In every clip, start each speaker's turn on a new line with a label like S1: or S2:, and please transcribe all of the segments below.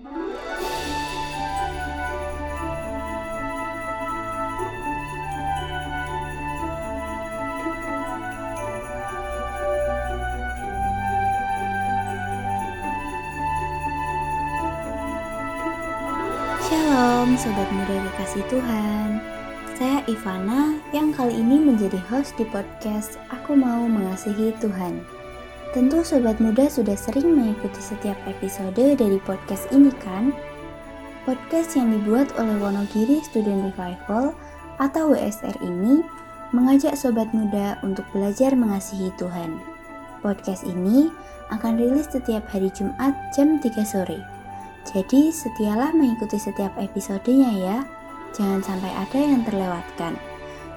S1: Shalom Sobat Muda Kekasih Tuhan. Saya Ivana yang kali ini menjadi host di podcast Aku Mau Mengasihi Tuhan Tentu Sobat Muda sudah sering mengikuti setiap episode dari podcast ini kan? Podcast yang dibuat oleh Wonogiri Student Revival atau WSR ini mengajak Sobat Muda untuk belajar mengasihi Tuhan Podcast ini akan rilis setiap hari Jumat jam 3 sore jadi setialah mengikuti setiap episodenya ya. Jangan sampai ada yang terlewatkan.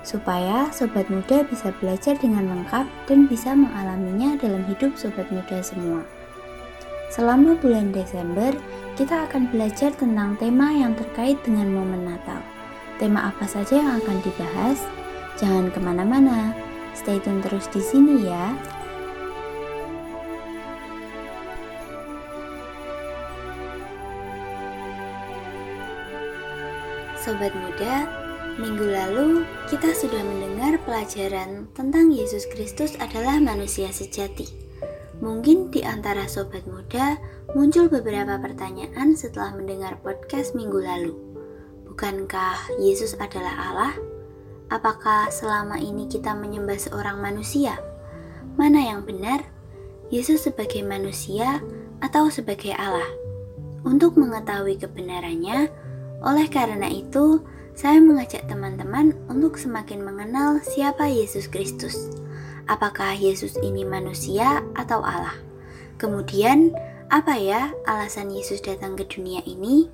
S1: Supaya sobat muda bisa belajar dengan lengkap dan bisa mengalaminya dalam hidup sobat muda semua. Selama bulan Desember, kita akan belajar tentang tema yang terkait dengan momen Natal. Tema apa saja yang akan dibahas? Jangan ke mana-mana, stay tune terus di sini ya. Sobat muda, minggu lalu kita sudah mendengar pelajaran tentang Yesus Kristus adalah manusia sejati. Mungkin di antara sobat muda muncul beberapa pertanyaan setelah mendengar podcast minggu lalu. Bukankah Yesus adalah Allah? Apakah selama ini kita menyembah seorang manusia? Mana yang benar? Yesus sebagai manusia atau sebagai Allah? Untuk mengetahui kebenarannya, oleh karena itu, saya mengajak teman-teman untuk semakin mengenal siapa Yesus Kristus. Apakah Yesus ini manusia atau Allah? Kemudian, apa ya alasan Yesus datang ke dunia ini?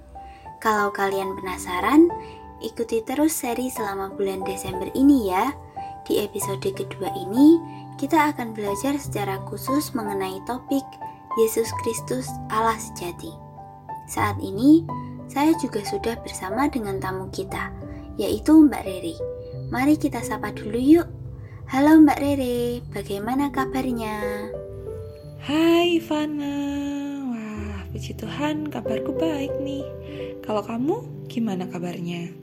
S1: Kalau kalian penasaran, ikuti terus seri selama bulan Desember ini ya. Di episode kedua ini, kita akan belajar secara khusus mengenai topik Yesus Kristus Allah sejati. Saat ini, saya juga sudah bersama dengan tamu kita, yaitu Mbak Rere. Mari kita sapa dulu yuk. Halo Mbak Rere, bagaimana kabarnya?
S2: Hai Ivana, wah puji Tuhan kabarku baik nih. Kalau kamu gimana kabarnya?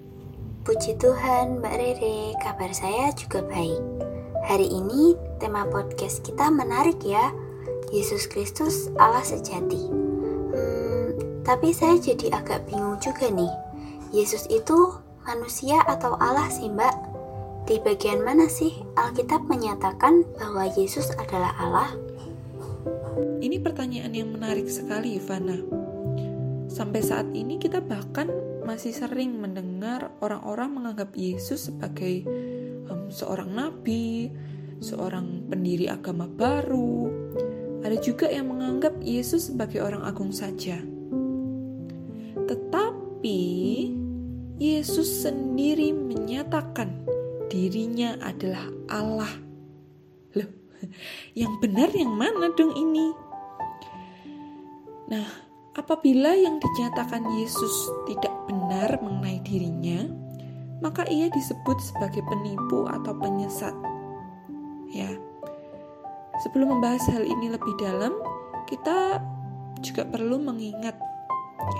S1: Puji Tuhan Mbak Rere, kabar saya juga baik. Hari ini tema podcast kita menarik ya, Yesus Kristus Allah sejati. Tapi saya jadi agak bingung juga nih. Yesus itu manusia atau Allah sih mbak? Di bagian mana sih Alkitab menyatakan bahwa Yesus adalah Allah?
S2: Ini pertanyaan yang menarik sekali, Ivana. Sampai saat ini kita bahkan masih sering mendengar orang-orang menganggap Yesus sebagai um, seorang nabi, seorang pendiri agama baru. Ada juga yang menganggap Yesus sebagai orang agung saja. Tetapi Yesus sendiri menyatakan dirinya adalah Allah. Loh, yang benar yang mana dong ini? Nah, apabila yang dinyatakan Yesus tidak benar mengenai dirinya, maka ia disebut sebagai penipu atau penyesat. Ya. Sebelum membahas hal ini lebih dalam, kita juga perlu mengingat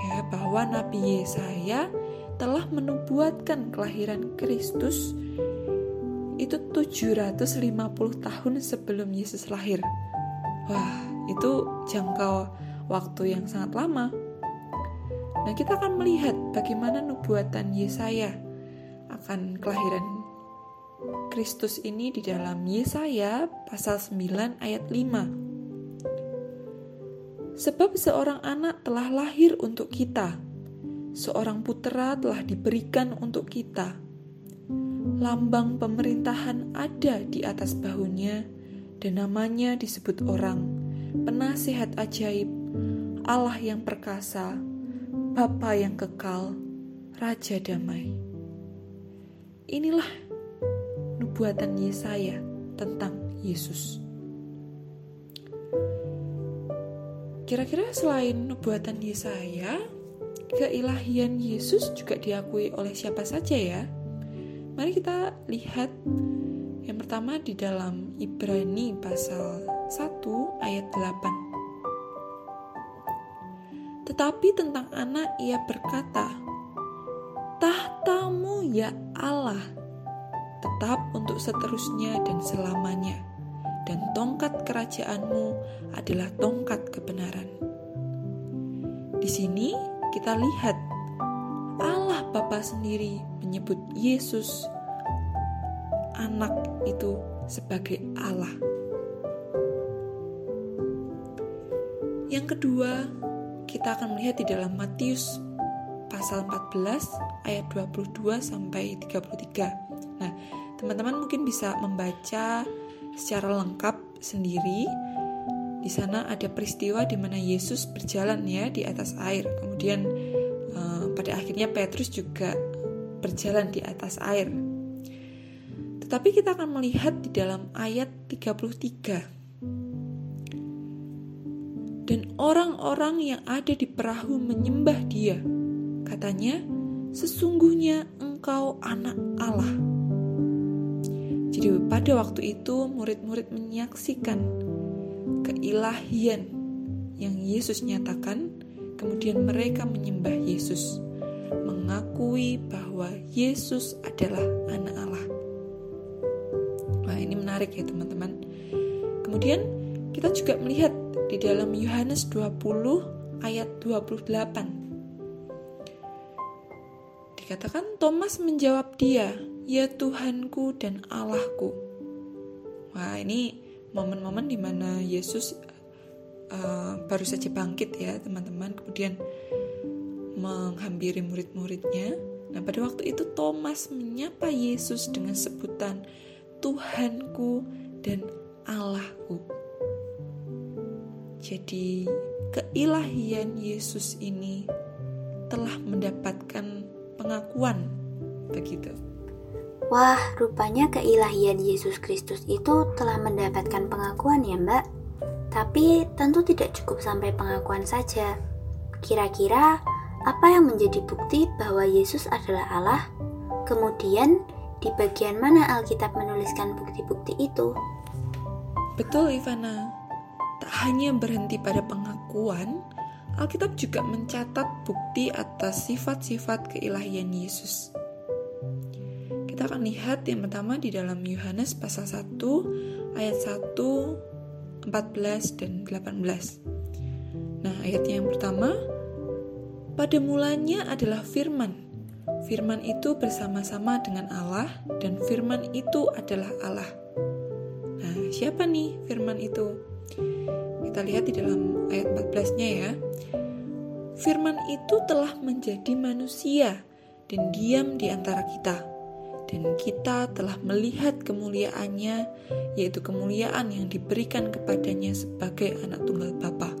S2: ya bahwa Nabi Yesaya telah menubuatkan kelahiran Kristus itu 750 tahun sebelum Yesus lahir. Wah, itu jangkau waktu yang sangat lama. Nah, kita akan melihat bagaimana nubuatan Yesaya akan kelahiran Kristus ini di dalam Yesaya pasal 9 ayat 5. Sebab seorang anak telah lahir untuk kita, seorang putera telah diberikan untuk kita. Lambang pemerintahan ada di atas bahunya, dan namanya disebut orang, penasehat ajaib, Allah yang perkasa, Bapa yang kekal, Raja damai. Inilah nubuatan Yesaya tentang Yesus. Kira-kira selain nubuatan Yesaya, keilahian Yesus juga diakui oleh siapa saja ya? Mari kita lihat yang pertama di dalam Ibrani pasal 1 ayat 8. Tetapi tentang anak ia berkata, Tahtamu ya Allah, tetap untuk seterusnya dan selamanya, dan tongkat kerajaanmu adalah tongkat kebenaran. Di sini kita lihat Allah Bapa sendiri menyebut Yesus anak itu sebagai Allah. Yang kedua, kita akan melihat di dalam Matius pasal 14 ayat 22 sampai 33. Nah, teman-teman mungkin bisa membaca secara lengkap sendiri. Di sana ada peristiwa di mana Yesus berjalan ya di atas air. Kemudian eh, pada akhirnya Petrus juga berjalan di atas air. Tetapi kita akan melihat di dalam ayat 33 dan orang-orang yang ada di perahu menyembah dia. Katanya, sesungguhnya engkau anak Allah. Jadi pada waktu itu murid-murid menyaksikan keilahian yang Yesus nyatakan, kemudian mereka menyembah Yesus, mengakui bahwa Yesus adalah anak Allah. Wah, ini menarik ya teman-teman. Kemudian kita juga melihat di dalam Yohanes 20 ayat 28. Dikatakan Thomas menjawab dia, "Ya Tuhanku dan Allahku." Wah, ini momen-momen di mana Yesus uh, baru saja bangkit ya, teman-teman. Kemudian menghampiri murid-muridnya. Nah, pada waktu itu Thomas menyapa Yesus dengan sebutan Tuhanku dan Allahku. Jadi, keilahian Yesus ini telah mendapatkan pengakuan begitu.
S1: Wah, rupanya keilahian Yesus Kristus itu telah mendapatkan pengakuan ya, Mbak. Tapi tentu tidak cukup sampai pengakuan saja. Kira-kira apa yang menjadi bukti bahwa Yesus adalah Allah? Kemudian, di bagian mana Alkitab menuliskan bukti-bukti itu?
S2: Betul, Ivana. Tak hanya berhenti pada pengakuan, Alkitab juga mencatat bukti atas sifat-sifat keilahian Yesus. Kita akan lihat yang pertama di dalam Yohanes pasal 1 ayat 1, 14 dan 18. Nah, ayatnya yang pertama, pada mulanya adalah firman. Firman itu bersama-sama dengan Allah dan firman itu adalah Allah. Nah, siapa nih firman itu? Kita lihat di dalam ayat 14-nya ya. Firman itu telah menjadi manusia dan diam di antara kita. Dan kita telah melihat kemuliaannya, yaitu kemuliaan yang diberikan kepadanya sebagai anak tunggal Bapa,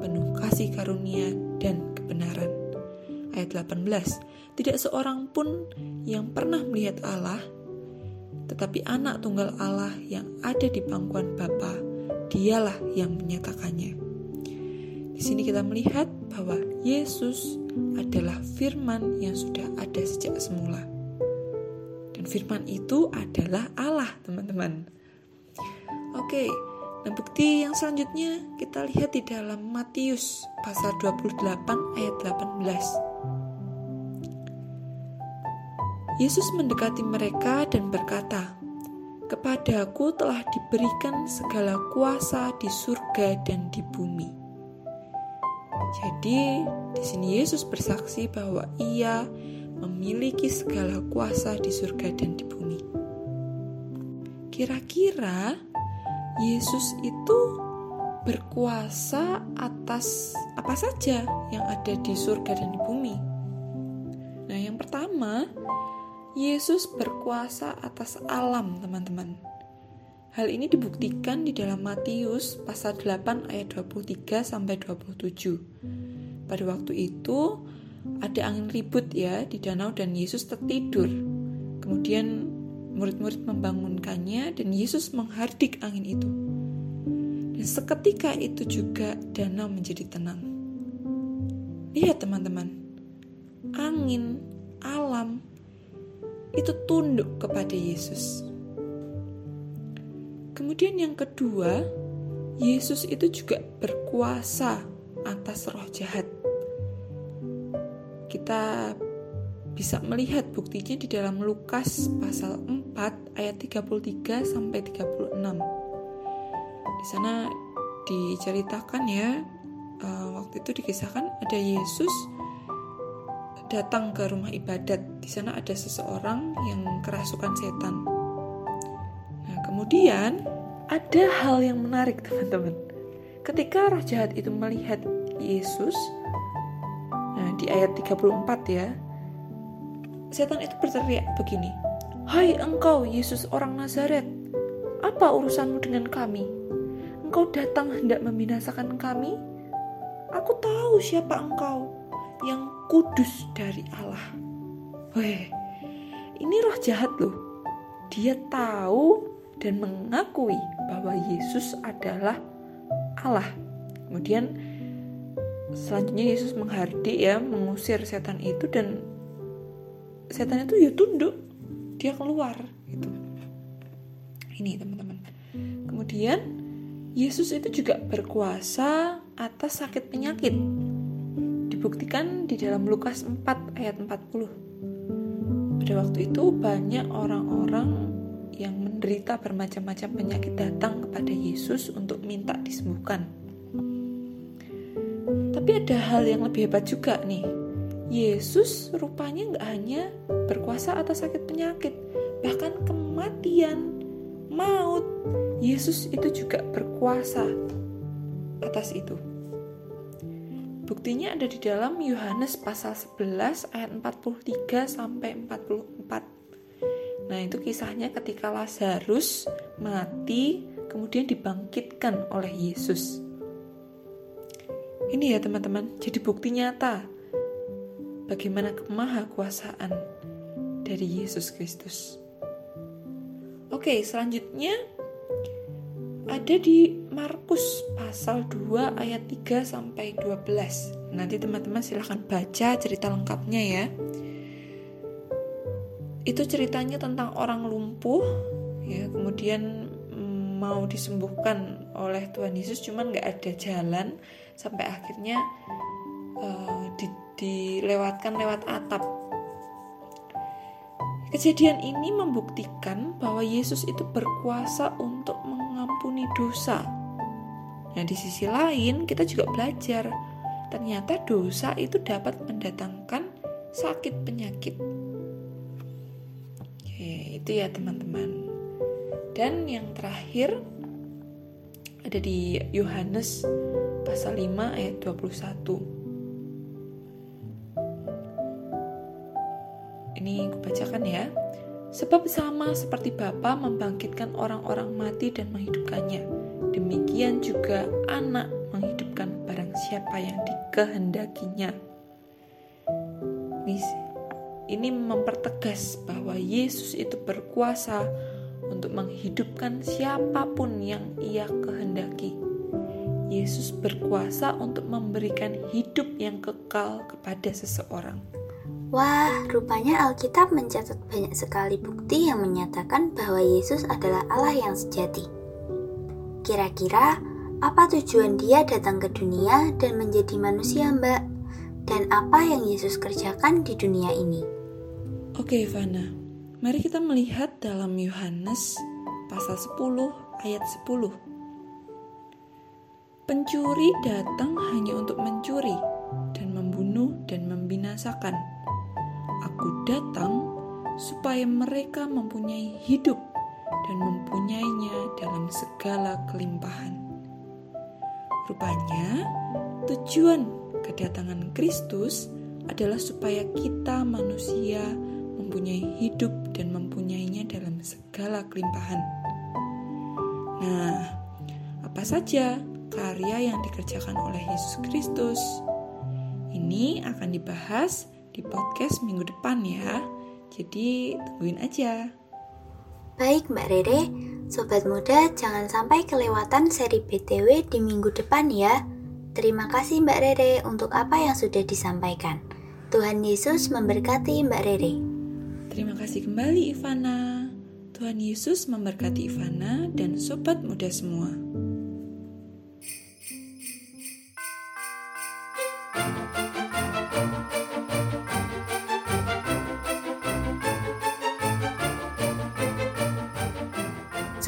S2: penuh kasih karunia dan kebenaran. Ayat 18, tidak seorang pun yang pernah melihat Allah, tetapi anak tunggal Allah yang ada di pangkuan Bapa dialah yang menyatakannya. Di sini kita melihat bahwa Yesus adalah firman yang sudah ada sejak semula. Firman itu adalah Allah, teman-teman. Oke, nah bukti yang selanjutnya kita lihat di dalam Matius pasal 28 ayat 18. Yesus mendekati mereka dan berkata, Kepadaku telah diberikan segala kuasa di surga dan di bumi. Jadi, di sini Yesus bersaksi bahwa Ia memiliki segala kuasa di surga dan di bumi. Kira-kira Yesus itu berkuasa atas apa saja yang ada di surga dan di bumi. Nah, yang pertama, Yesus berkuasa atas alam, teman-teman. Hal ini dibuktikan di dalam Matius pasal 8 ayat 23 sampai 27. Pada waktu itu ada angin ribut ya di danau dan Yesus tertidur. Kemudian murid-murid membangunkannya dan Yesus menghardik angin itu. Dan seketika itu juga danau menjadi tenang. Lihat teman-teman, angin, alam, itu tunduk kepada Yesus. Kemudian yang kedua, Yesus itu juga berkuasa atas roh jahat kita bisa melihat buktinya di dalam Lukas pasal 4 ayat 33 sampai 36. Di sana diceritakan ya uh, waktu itu dikisahkan ada Yesus datang ke rumah ibadat. Di sana ada seseorang yang kerasukan setan. Nah, kemudian ada hal yang menarik, teman-teman. Ketika roh jahat itu melihat Yesus, nah di ayat 34 ya, setan itu berteriak begini, Hai engkau Yesus orang Nazaret, apa urusanmu dengan kami? Engkau datang hendak membinasakan kami? Aku tahu siapa engkau, yang kudus dari Allah. Weh, ini roh jahat loh. Dia tahu dan mengakui bahwa Yesus adalah Allah. Kemudian selanjutnya Yesus menghardik ya, mengusir setan itu dan setan itu ya tunduk. Dia keluar gitu. Ini teman-teman. Kemudian Yesus itu juga berkuasa atas sakit penyakit. Dibuktikan di dalam Lukas 4 ayat 40 pada waktu itu banyak orang-orang yang menderita bermacam-macam penyakit datang kepada Yesus untuk minta disembuhkan ada hal yang lebih hebat juga nih Yesus rupanya nggak hanya berkuasa atas sakit penyakit, bahkan kematian, maut. Yesus itu juga berkuasa atas itu. Buktinya ada di dalam Yohanes pasal 11 ayat 43 sampai 44. Nah, itu kisahnya ketika Lazarus mati kemudian dibangkitkan oleh Yesus. Ini ya teman-teman, jadi bukti nyata bagaimana kemahakuasaan dari Yesus Kristus. Oke, selanjutnya ada di Markus pasal 2 ayat 3 sampai 12. Nanti teman-teman silahkan baca cerita lengkapnya ya. Itu ceritanya tentang orang lumpuh ya, kemudian mm, mau disembuhkan oleh Tuhan Yesus cuman nggak ada jalan sampai akhirnya uh, di dilewatkan lewat atap. Kejadian ini membuktikan bahwa Yesus itu berkuasa untuk mengampuni dosa. Nah, di sisi lain, kita juga belajar ternyata dosa itu dapat mendatangkan sakit penyakit. Oke, itu ya teman-teman. Dan yang terakhir ada di Yohanes pasal 5 ayat 21. Ini kubacakan ya. Sebab sama seperti Bapa membangkitkan orang-orang mati dan menghidupkannya, demikian juga anak menghidupkan barang siapa yang dikehendakinya. Ini, ini mempertegas bahwa Yesus itu berkuasa untuk menghidupkan siapa pun yang ia kehendaki. Yesus berkuasa untuk memberikan hidup yang kekal kepada seseorang.
S1: Wah, rupanya Alkitab mencatat banyak sekali bukti yang menyatakan bahwa Yesus adalah Allah yang sejati. Kira-kira apa tujuan dia datang ke dunia dan menjadi manusia, Mbak? Dan apa yang Yesus kerjakan di dunia ini?
S2: Oke, Ivana. Mari kita melihat dalam Yohanes pasal 10 ayat 10. Pencuri datang hanya untuk mencuri dan membunuh dan membinasakan. Aku datang supaya mereka mempunyai hidup dan mempunyainya dalam segala kelimpahan. Rupanya, tujuan kedatangan Kristus adalah supaya kita manusia mempunyai hidup dan mempunyainya dalam segala kelimpahan. Nah, apa saja karya yang dikerjakan oleh Yesus Kristus? Ini akan dibahas di podcast minggu depan ya. Jadi tungguin aja.
S1: Baik Mbak Rere, Sobat Muda jangan sampai kelewatan seri BTW di minggu depan ya. Terima kasih Mbak Rere untuk apa yang sudah disampaikan. Tuhan Yesus memberkati Mbak Rere.
S2: Terima kasih kembali Ivana. Tuhan Yesus memberkati Ivana dan sobat muda semua.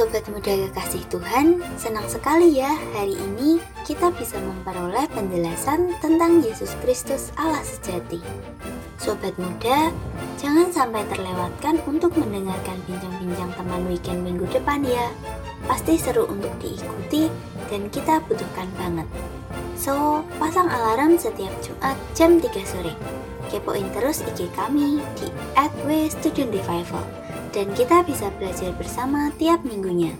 S1: Sobat muda kekasih Tuhan, senang sekali ya hari ini kita bisa memperoleh penjelasan tentang Yesus Kristus Allah sejati. Sobat muda, jangan sampai terlewatkan untuk mendengarkan bincang-bincang teman weekend minggu depan ya. Pasti seru untuk diikuti dan kita butuhkan banget. So, pasang alarm setiap Jumat jam 3 sore. Kepoin terus IG kami di @w_student_revival dan kita bisa belajar bersama tiap minggunya.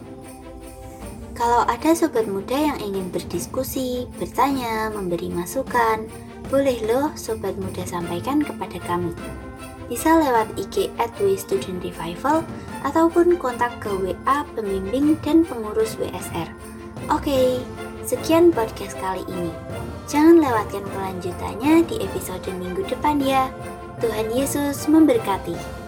S1: Kalau ada sobat muda yang ingin berdiskusi, bertanya, memberi masukan, boleh loh sobat muda sampaikan kepada kami. Bisa lewat IG at Student Revival ataupun kontak ke WA pembimbing dan pengurus WSR. Oke, sekian podcast kali ini. Jangan lewatkan kelanjutannya di episode minggu depan ya. Tuhan Yesus memberkati.